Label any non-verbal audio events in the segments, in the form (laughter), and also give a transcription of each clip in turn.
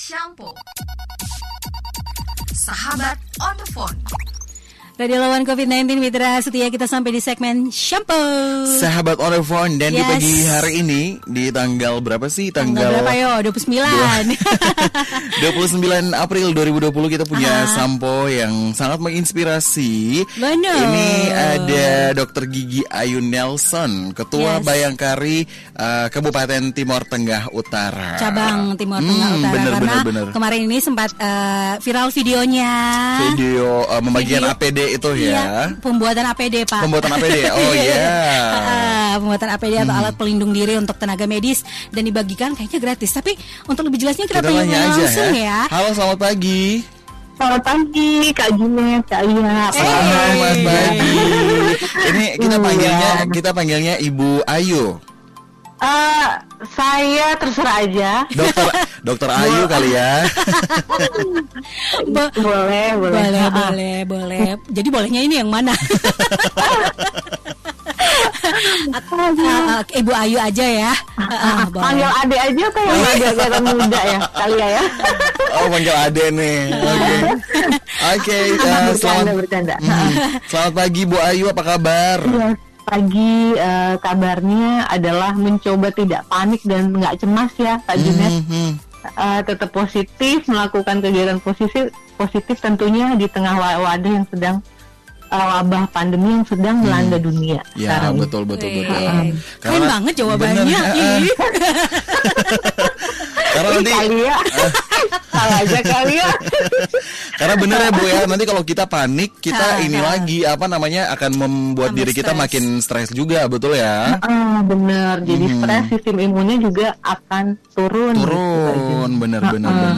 Shampoo. Sahabat on the phone. Radio lawan COVID-19 Mitra setia kita sampai di segmen shampoo. Sahabat on the phone dan di Yes. pagi hari ini di tanggal berapa sih? Tanggal berapa yo? 29. 29 (laughs) April 2020 kita punya Ah. sampo yang sangat menginspirasi. Benar. Ini ada Dr. Gigi Ayu Nelson, Ketua Yes. Bayangkari eh, Kabupaten Timur Tengah Utara. Cabang Timur Tengah Hmm, Utara bener, karena bener, bener. kemarin ini sempat eh, viral videonya. Video pembagian Video- APD itu Iya, ya. pembuatan APD, Pak. Pembuatan APD. Oh iya. (laughs) Ah, pembuatan APD atau alat pelindung diri untuk tenaga medis dan dibagikan kayaknya gratis. Tapi untuk lebih jelasnya kita, Kita tanya tanya aja langsung ya. ya. Halo, selamat pagi. Selamat pagi Kak Junet, Kak Lia. Selamat pagi. (laughs) Ini kita Iya. panggilnya kita panggilnya Ibu Ayu. Eh, saya terserah aja. Dokter (laughs) Dokter Ayu kali ya. Bo- Boleh, boleh. boleh, Ah, boleh, boleh. Jadi bolehnya ini yang mana? Ah, Ibu Ayu aja ya. Ah, ah. Panggil ade aja apa yang agak-agak (laughs) muda ya, kali ya ya. Oh panggil Ade nih. Oke. Oke. eh, bercanda, selamat bercanda. Hmm. Selamat pagi Bu Ayu apa kabar? Iya, Pagi eh, kabarnya adalah mencoba tidak panik dan nggak cemas ya Kak Junet. Hmm, Eh, tetap positif, melakukan kegiatan positif, positif tentunya di tengah wa- wadah yang sedang eh, wabah pandemi yang sedang melanda dunia. Ya sekarang betul betul betul. Wih, Keren banget jawabannya. Bener, Ih. (laughs) Karena nanti Kali ya, salah aja kali ya. (laughs) karena bener ya Bu ya nanti kalau kita panik kita ini lagi apa namanya akan membuat Tambah diri kita stres. makin stres juga betul ya. Ah, bener. Jadi Hmm. stres sistem imunnya juga akan turun. gitu. Turun bener bener bener.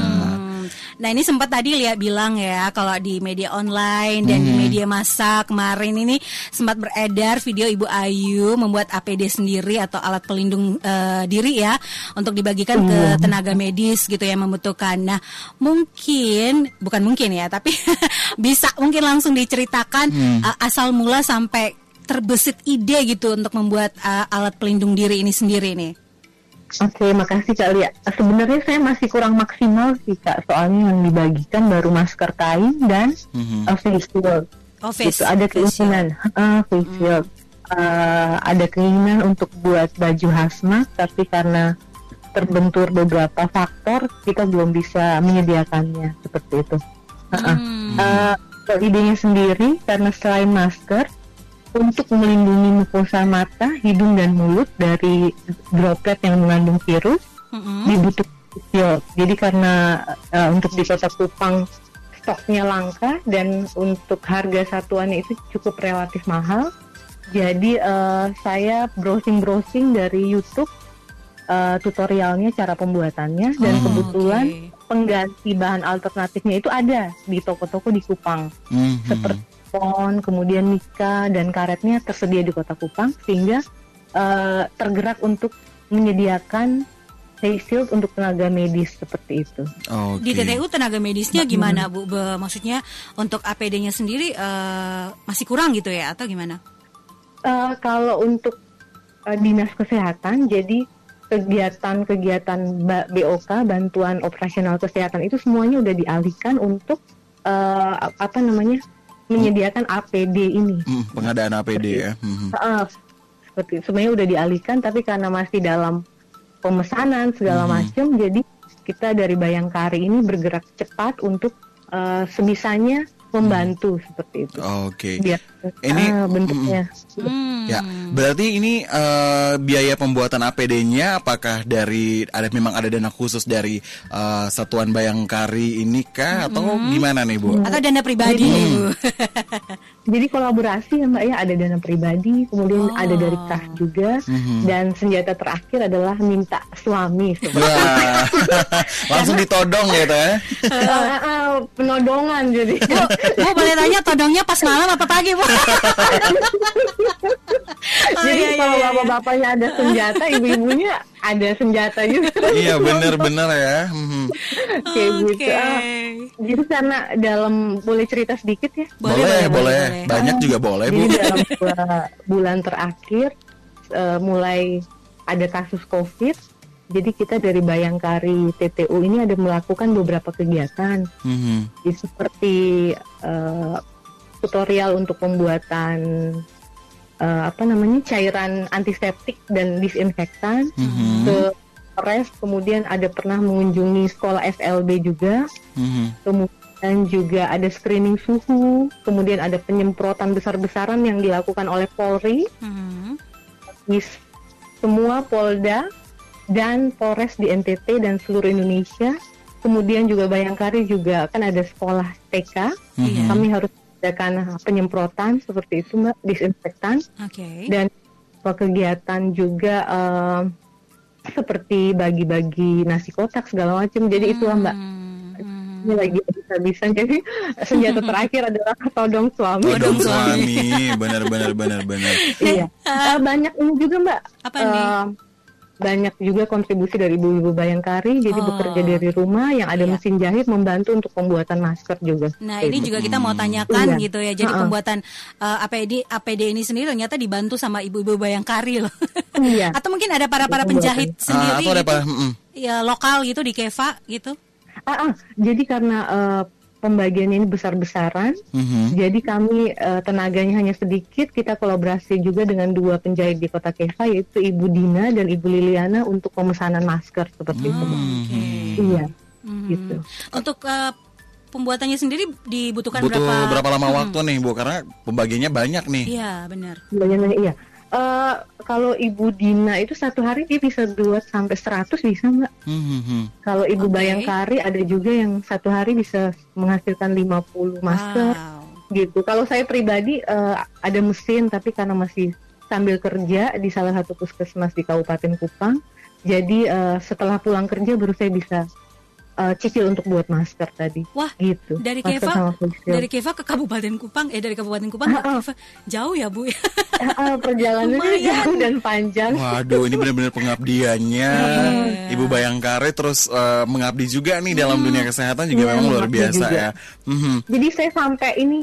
Hmm. Nah ini sempat tadi lihat bilang ya kalau di media online dan di media massa kemarin ini sempat beredar video Ibu Ayu membuat APD sendiri atau alat pelindung eh, diri ya untuk dibagikan ke tenaga medis gitu yang membutuhkan. Nah mungkin bukan mungkin ya tapi (laughs) bisa mungkin langsung diceritakan eh, asal mula sampai terbesit ide gitu untuk membuat eh, alat pelindung diri ini sendiri nih. Oke, makasih Kak Lia. Sebenarnya saya masih kurang maksimal sih Kak, soalnya yang dibagikan baru masker kain dan Mhm. uh, face shield. Oh, face- Gitu, ada face shield. keinginan, uh, face shield. Uh, ada keinginan untuk buat baju hazmat, tapi karena terbentur beberapa faktor, kita belum bisa menyediakannya seperti itu. Uh-uh. Hmm. Uh, kalau idenya sendiri karena selain masker untuk melindungi mukosa mata, hidung dan mulut dari droplet yang mengandung virus Mm-mm. dibutuhkan. Jadi karena uh, untuk di Kota Kupang stoknya langka dan untuk harga satuannya itu cukup relatif mahal. Jadi uh, saya browsing-browsing dari YouTube uh, tutorialnya cara pembuatannya dan Oh, kebetulan oke. pengganti bahan alternatifnya itu ada di toko-toko di Kupang Mhm. seperti pon, kemudian Mika dan karetnya tersedia di Kota Kupang sehingga eh, tergerak untuk menyediakan face shield untuk tenaga medis seperti itu. Oke. Di TTU tenaga medisnya gimana Bu? Be- maksudnya untuk APD-nya sendiri eh, masih kurang gitu ya atau gimana? Eh, kalau untuk eh, dinas kesehatan, jadi kegiatan-kegiatan BOK bantuan operasional kesehatan itu semuanya udah dialihkan untuk eh, apa namanya menyediakan APD ini. Hmm, pengadaan APD ya. Mhm. Heeh, seperti sebenarnya udah dialihkan tapi karena masih dalam pemesanan segala Mhm. macam jadi kita dari Bayangkari ini bergerak cepat untuk eh, sebisanya membantu seperti itu Oke. biar Ini- ah, bentuknya Hmm. Ya, berarti ini eh, biaya pembuatan APD-nya apakah dari ada memang ada dana khusus dari eh, Satuan Bayangkari ini kah atau gimana nih Bu? Atau dana pribadi nih Bu? (laughs) jadi kolaborasi ya mbak ya ada dana pribadi kemudian Oh. ada dari kas juga Mhm. dan senjata terakhir adalah minta suami Wah, (laughs) langsung ditodong gitu ya. Ah, ah, penodongan jadi Bu, Bu boleh tanya todongnya pas malam apa pagi Bu? (laughs) Oh, Jadi iya, iya, kalau iya, iya. bapak-bapaknya ada senjata, ibu-ibunya ada senjata juga. Iya bener-bener ya. Kayak Oke. gitu. Ah, Jadi karena dalam boleh cerita sedikit ya. Boleh, boleh, boleh. Banyak juga boleh Bu. Jadi dalam bulan terakhir eh, mulai ada kasus COVID Jadi kita dari Bayangkari TTU ini ada melakukan beberapa kegiatan, Mhm. Jadi seperti eh, tutorial untuk pembuatan eh, apa namanya cairan antiseptik dan disinfektan. Mhm. Ke Polres, kemudian ada pernah mengunjungi sekolah SLB juga, Mhm. kemudian juga ada screening suhu, kemudian ada penyemprotan besar-besaran yang dilakukan oleh Polri Mhm. s- semua Polda dan Polres di NTT dan seluruh Indonesia. Kemudian juga Bayangkari juga kan ada sekolah TK. Iya. Kami harus adakan penyemprotan seperti itu Mbak, disinfektan Oke. dan kegiatan juga eh, seperti bagi-bagi nasi kotak segala macam. Jadi itulah Mbak. Hmm. Ini lagi bisa-bisa (laughs) jadi senjata (laughs) terakhir adalah todong suami. Todong suami. suami, benar benar benar benar. iya. (laughs) Eh, banyak ini juga Mbak. Apa nih? Banyak juga kontribusi dari ibu-ibu Bayangkari, jadi Oh. bekerja dari rumah yang ada Iya. mesin jahit membantu untuk pembuatan masker juga. Nah ini gitu. juga kita mau tanyakan Iya. gitu ya. Jadi Ha-ha. pembuatan uh, APD APD ini sendiri ternyata dibantu sama ibu-ibu Bayangkari loh. Iya. Atau mungkin ada para para Pembuatan. penjahit Ah, sendiri atau ada gitu, apa? Mm-mm. ya lokal gitu di Keva gitu. Ah, ah, jadi karena eh, pembagiannya ini besar-besaran, Mhm. jadi kami eh, tenaganya hanya sedikit. Kita kolaborasi juga dengan dua penjahit di Kota Keva, yaitu Ibu Dina dan Ibu Liliana untuk pemesanan masker seperti itu. Mbak. Oke. Iya, Mhm. gitu. Untuk uh, pembuatannya sendiri dibutuhkan Butuh berapa? berapa lama waktu nih Bu? Karena pembagiannya banyak nih. Iya benar. Bagaimana? Iya. Eh, kalau Ibu Dina itu satu hari dia bisa buat sampai 100 bisa mbak. Mhm. Kalau Ibu Oke. Bayangkari ada juga yang satu hari bisa menghasilkan 50 masker Wow. gitu. Kalau saya pribadi eh, ada mesin tapi karena masih sambil kerja di salah satu puskesmas di Kabupaten Kupang, jadi eh, setelah pulang kerja baru saya bisa eh, cicil untuk buat masker tadi. Wah, gitu. dari Masker Keva, dari Keva ke Kabupaten Kupang, eh dari Kabupaten Kupang ke. Keva jauh ya bu? Ah, ah, perjalanannya Lumayan. jauh dan panjang. Waduh, ini benar-benar pengabdiannya. Iya. Ibu Bayangkari terus eh, mengabdi juga nih dalam dunia kesehatan juga Iya, memang luar biasa juga. ya. Mhm. Jadi saya sampai ini,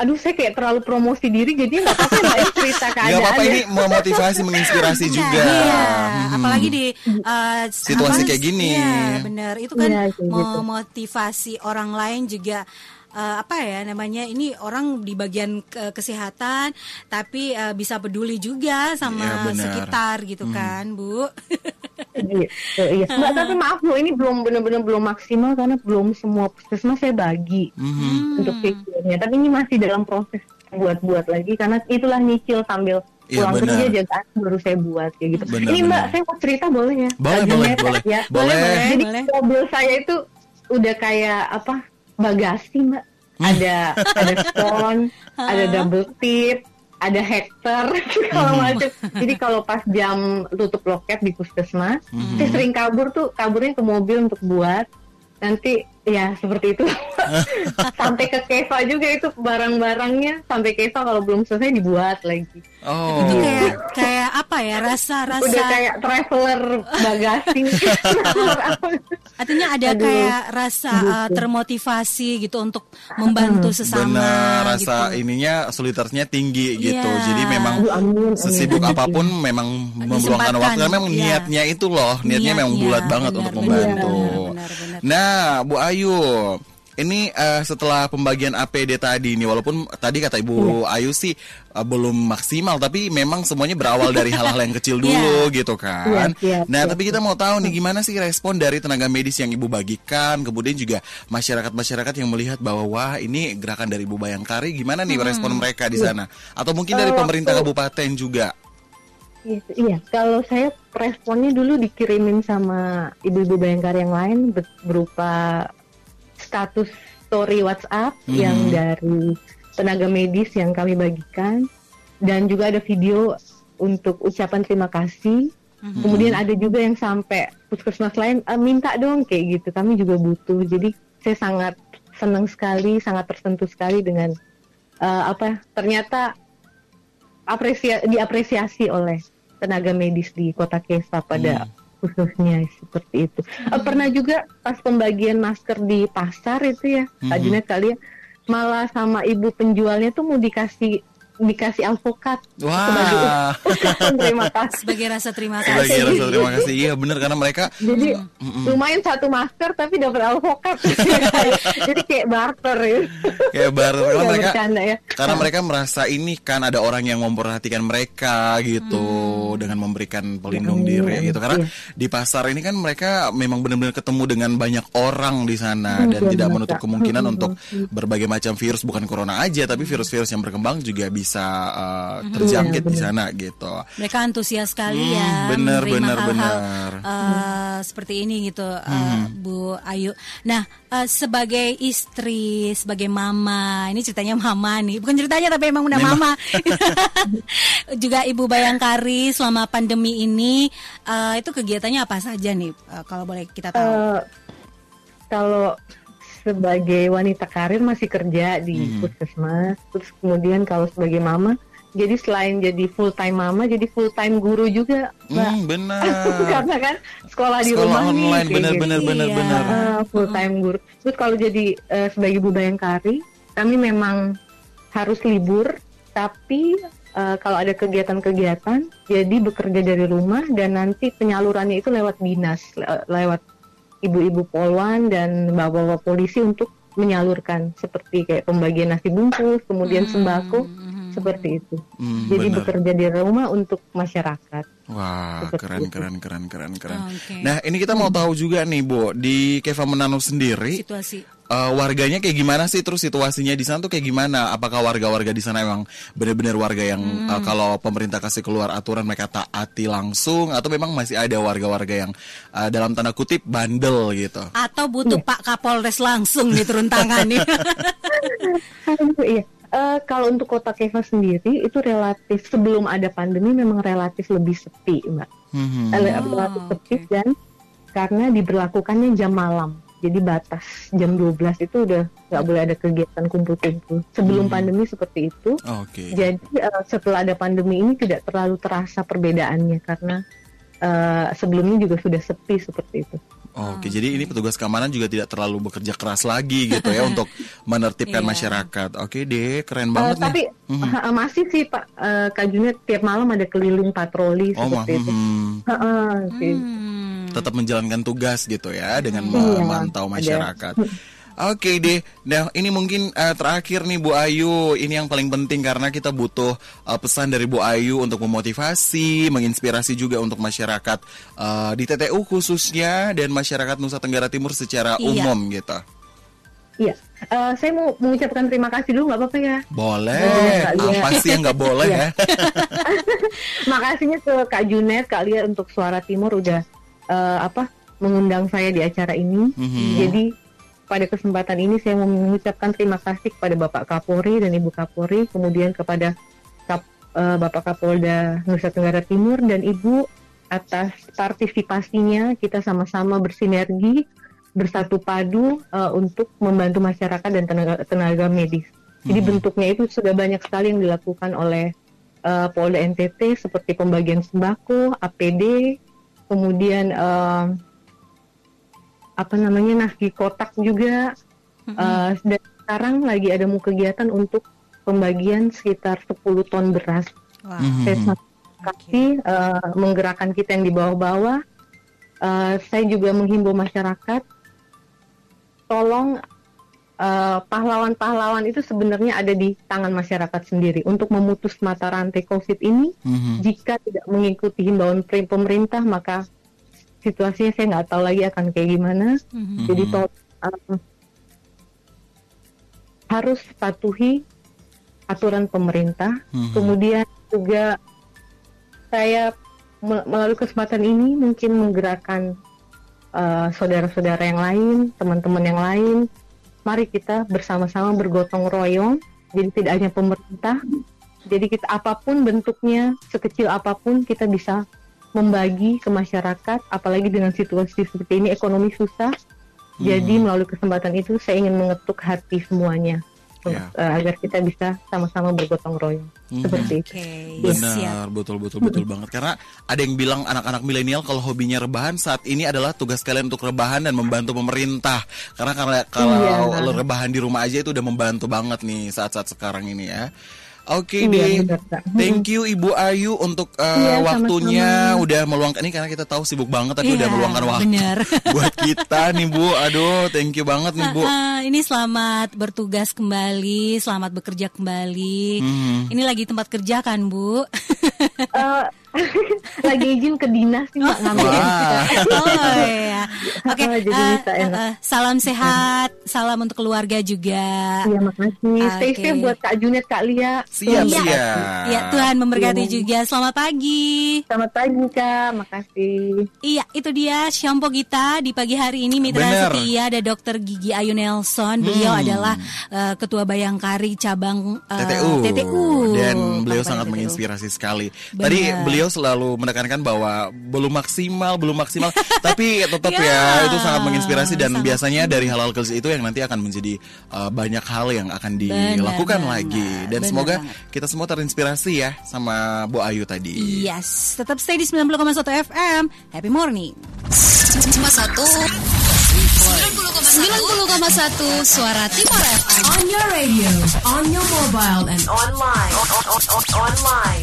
aduh saya kayak terlalu promosi diri, jadi nggak apa-apa ya cerita (laughs) Gak keadaan. apa-apa ini memotivasi, menginspirasi juga. Iya, Mhm. apalagi di uh, Situasi apa- kayak gini. Iya, benar. Itu kan gitu. memotivasi orang lain juga uh, apa ya namanya ini orang di bagian ke- kesehatan tapi uh, bisa peduli juga sama benar. sekitar gitu kan, Bu. (laughs) Gitu, iya. (laughs) Mbak tapi maaf loh ini belum benar-benar belum maksimal karena belum semua puskesmas saya bagi Mhm. untuk pikirnya. Tapi ini masih dalam proses buat-buat lagi karena itulah nyicil sambil Iya, pulang benar. kerja jagaan baru saya buat kayak gitu. Benar, ini mbak benar. saya mau cerita boleh ya? Boleh, Agak boleh, boleh. ya. Boleh. Jadi Boleh. mobil saya itu udah kayak apa bagasi mbak. Ada ada (laughs) stone, ada double tip, ada hektar (laughs) segala macam. Jadi kalau pas jam tutup loket di puskesmas, saya sering kabur tuh kaburnya ke mobil untuk buat. Nanti ya seperti itu. (laughs) sampai ke Keva juga itu barang-barangnya sampai Keva kalau belum selesai dibuat lagi. Oh. Itu kayak kayak apa ya rasa-rasa Udah kayak traveler bagasi. (laughs) artinya ada Aduh. kayak rasa uh, termotivasi gitu untuk membantu sesama Benar, rasa gitu. ininya solidarnya tinggi gitu. Iya. Jadi memang Aduh, amin, amin. sesibuk apa pun memang memeluangkan Disempatkan, waktu karena memang iya. niatnya itu loh, niatnya memang Niatnya, bulat banget benar, untuk benar, membantu. benar, benar. Nah, Bu Ayu, ini eh, setelah pembagian APD tadi nih, walaupun tadi kata Ibu Iya. Ayu sih eh, belum maksimal, tapi memang semuanya berawal dari hal-hal yang kecil dulu gitu kan. Iya, iya, nah, iya. tapi kita mau tahu nih gimana sih respon dari tenaga medis yang Ibu bagikan, kemudian juga masyarakat-masyarakat yang melihat bahwa wah ini gerakan dari Ibu Bayangkari, gimana nih respon mereka di sana? Atau mungkin dari pemerintah kabupaten juga? Iya, iya, kalau saya responnya dulu dikirimin sama ibu-ibu Bayangkari yang lain ber- berupa status story WhatsApp Mhm. yang dari tenaga medis yang kami bagikan dan juga ada video untuk ucapan terima kasih. Mhm. Kemudian ada juga yang sampai puskesmas lain "Ah, minta dong kayak gitu. Kami juga butuh. Jadi saya sangat senang sekali, sangat tersentuh sekali dengan eh, apa ternyata apresia diapresiasi oleh tenaga medis di Kota Kesa pada khususnya seperti itu. Eh, pernah juga pas pembagian masker di pasar itu ya, Mhm. Junet kali ya, malah sama ibu penjualnya tuh mau dikasih dikasih alpukat Wah. (laughs) terima kasih. Sebagai rasa terima Sebagai kasih. rasa terima kasih. Iya bener karena mereka Jadi lumayan satu masker tapi dapat alpukat. (laughs) Jadi kayak barter ya. kayak baru karena Ya, mereka bercanda ya. karena mereka merasa ini kan ada orang yang memperhatikan mereka gitu dengan memberikan pelindung diri gitu karena di pasar ini kan mereka memang benar-benar ketemu dengan banyak orang di sana dan iya, tidak benar, menutup kemungkinan untuk berbagai macam virus bukan corona aja tapi virus-virus yang berkembang juga bisa uh, terjangkit di sana gitu. Mereka antusias sekali Hmm, ya benar, menerima benar, hal-hal benar. eh, seperti ini gitu, eh, Bu Ayu. Nah, eh, sebagai istri, sebagai mama, ini ceritanya mama nih, bukan ceritanya tapi emang udah mama. (laughs) Juga Ibu Bayangkari selama pandemi ini eh, itu kegiatannya apa saja nih, eh, kalau boleh kita tahu? Eh, kalau sebagai wanita karir masih kerja di Hmm. puskesmas, terus kemudian kalau sebagai mama, jadi selain jadi full time mama, jadi full time guru juga, mbak. Hmm, (laughs) benar. Karena kan sekolah di Sekolah rumah nih, online benar gitu. benar benar Iya. benar. Ah, full time guru. Terus kalau jadi eh, sebagai ibu bayangkari, kami memang harus libur, tapi eh, kalau ada kegiatan-kegiatan, jadi bekerja dari rumah dan nanti penyalurannya itu lewat dinas, le- lewat ibu-ibu polwan dan bapak-bapak polisi untuk menyalurkan seperti kayak pembagian nasi bungkus, kemudian sembako, seperti itu. Hmm, Jadi benar. bekerja di rumah untuk masyarakat. Wah, Seperti keren, itu. keren, keren, keren, keren. Oke. Nah, ini kita mau tahu juga nih, Bu, di Keva Menano sendiri, Situasi. eh, warganya kayak gimana sih? Terus situasinya di sana tuh kayak gimana? Apakah warga-warga di sana emang benar-benar warga yang Hmm. eh, kalau pemerintah kasih keluar aturan mereka taati langsung, atau memang masih ada warga-warga yang eh, dalam tanda kutip bandel gitu? Atau butuh Pak Kapolres langsung nih turun tangan nih. Aduh, iya. Eh, kalau untuk kota Keva sendiri itu relatif sebelum ada pandemi memang relatif lebih sepi, Mbak. Hmm. Eh, Oh, relatif sepi oke. dan karena diberlakukannya jam malam. Jadi batas jam 12 itu udah nggak boleh ada kegiatan kumpul-kumpul. Sebelum Hmm. pandemi seperti itu. Oke. Jadi eh, setelah ada pandemi ini tidak terlalu terasa perbedaannya karena eh, sebelumnya juga sudah sepi seperti itu. Oke, jadi ini petugas keamanan juga tidak terlalu bekerja keras lagi gitu ya (laughs) untuk menertibkan Iya. masyarakat. Oke deh, keren Eh, banget tapi nih. Mhm. ha- masih sih Pak eh, Kak Junet tiap malam ada keliling patroli Oh, mah, seperti itu. hmm. Ha-ha, sih. Hmm. tetap menjalankan tugas gitu ya dengan Iya, memantau masyarakat. Oke deh, nah ini mungkin eh, terakhir nih Bu Ayu, ini yang paling penting karena kita butuh eh, pesan dari Bu Ayu untuk memotivasi, menginspirasi juga untuk masyarakat eh, di TTU khususnya dan masyarakat Nusa Tenggara Timur secara Iya. umum gitu. Iya, Eh, saya mau mengucapkan terima kasih dulu nggak apa-apa ya. Boleh, Lia. apa sih yang nggak boleh Iya. ya? (laughs) (laughs) Makasihnya ke Kak Junet, Kak Lia untuk Suara Timur udah eh, apa mengundang saya di acara ini. Mhm. Jadi pada kesempatan ini saya mau mengucapkan terima kasih kepada Bapak Kapolri dan Ibu Kapolri, kemudian kepada Kap, eh, Bapak Kapolda Nusa Tenggara Timur dan Ibu atas partisipasinya kita sama-sama bersinergi bersatu padu eh, untuk membantu masyarakat dan tenaga tenaga medis. Jadi Mhm. bentuknya itu sudah banyak sekali yang dilakukan oleh eh, Polda NTT seperti pembagian sembako, APD, kemudian eh, apa namanya nasi kotak juga. Eh, dan sekarang lagi ada mau kegiatan untuk pembagian sekitar 10 ton beras. Wah. Mhm. Saya kasih eh, menggerakkan kita yang di bawah-bawah. Eh, saya juga menghimbau masyarakat, tolong eh, pahlawan-pahlawan itu sebenarnya ada di tangan masyarakat sendiri untuk memutus mata rantai COVID ini. Mhm. Jika tidak mengikuti himbauan pemerintah, maka situasinya saya nggak tahu lagi akan kayak gimana. Mhm. Jadi Mhm. to- um, harus patuhi aturan pemerintah. Mhm. Kemudian juga saya me- melalui kesempatan ini mungkin menggerakkan uh, saudara-saudara yang lain, teman-teman yang lain. Mari kita bersama-sama bergotong royong. Jadi tidak hanya pemerintah. Jadi kita apa pun bentuknya, sekecil apa pun kita bisa membagi ke masyarakat. Apalagi dengan situasi seperti ini ekonomi susah. Jadi Hmm. melalui kesempatan itu saya ingin mengetuk hati semuanya Ya. uh, agar kita bisa sama-sama bergotong royong. Mhm. Seperti itu. Oke, siap. Benar, betul betul betul banget. Karena ada yang bilang anak-anak milenial kalau hobinya rebahan saat ini adalah tugas kalian untuk rebahan dan membantu pemerintah. Karena kalau kalau Iya. lo rebahan di rumah aja itu udah membantu banget nih saat-saat sekarang ini ya. Oke Iya, deh, thank you Ibu Ayu untuk uh, Iya, waktunya sama-sama. udah meluangkan ini karena kita tahu sibuk banget tapi Iya, udah meluangkan waktu bener. (laughs) buat kita nih Bu. Aduh, thank you banget nih Bu. Ah, ini selamat bertugas kembali, selamat bekerja kembali. Hmm. Ini lagi tempat kerja kan, Bu? (laughs) Eh, lagi izin ke dinas nih mbak ngambil Wah. oh iya. (laughs) Oke, Oh, jadi bisa eh, enak. eh, salam sehat, salam untuk keluarga juga. Iya makasih. Stay Oke. safe buat Kak Junet, Kak Lia. Siap, Iya. siap. Ya, Tuhan memberkati Iya. juga. Selamat pagi. Selamat pagi Kak, makasih. Iya, itu dia shampoo kita di pagi hari ini Mitra Bener. Setia ada Dr. Gigi Ayu Nelson. Beliau Hmm. adalah eh, ketua Bayangkari cabang eh, TTU. TTU. dan beliau Kabupaten sangat TTU. menginspirasi sekali. Benar. Tadi beliau selalu menekankan bahwa belum maksimal, belum maksimal, (laughs) tapi tetap Ya, ya itu sangat menginspirasi dan sangat. biasanya dari halal kecil itu yang nanti akan menjadi uh, banyak hal yang akan dilakukan banget, lagi dan benar semoga banget. kita semua terinspirasi ya sama Bu Ayu tadi. Yes, tetap stay di 90,1 FM. Happy morning. Cuma satu 90,1 Suara Timur FM On your radio, on your mobile, and online. On, on, on, online.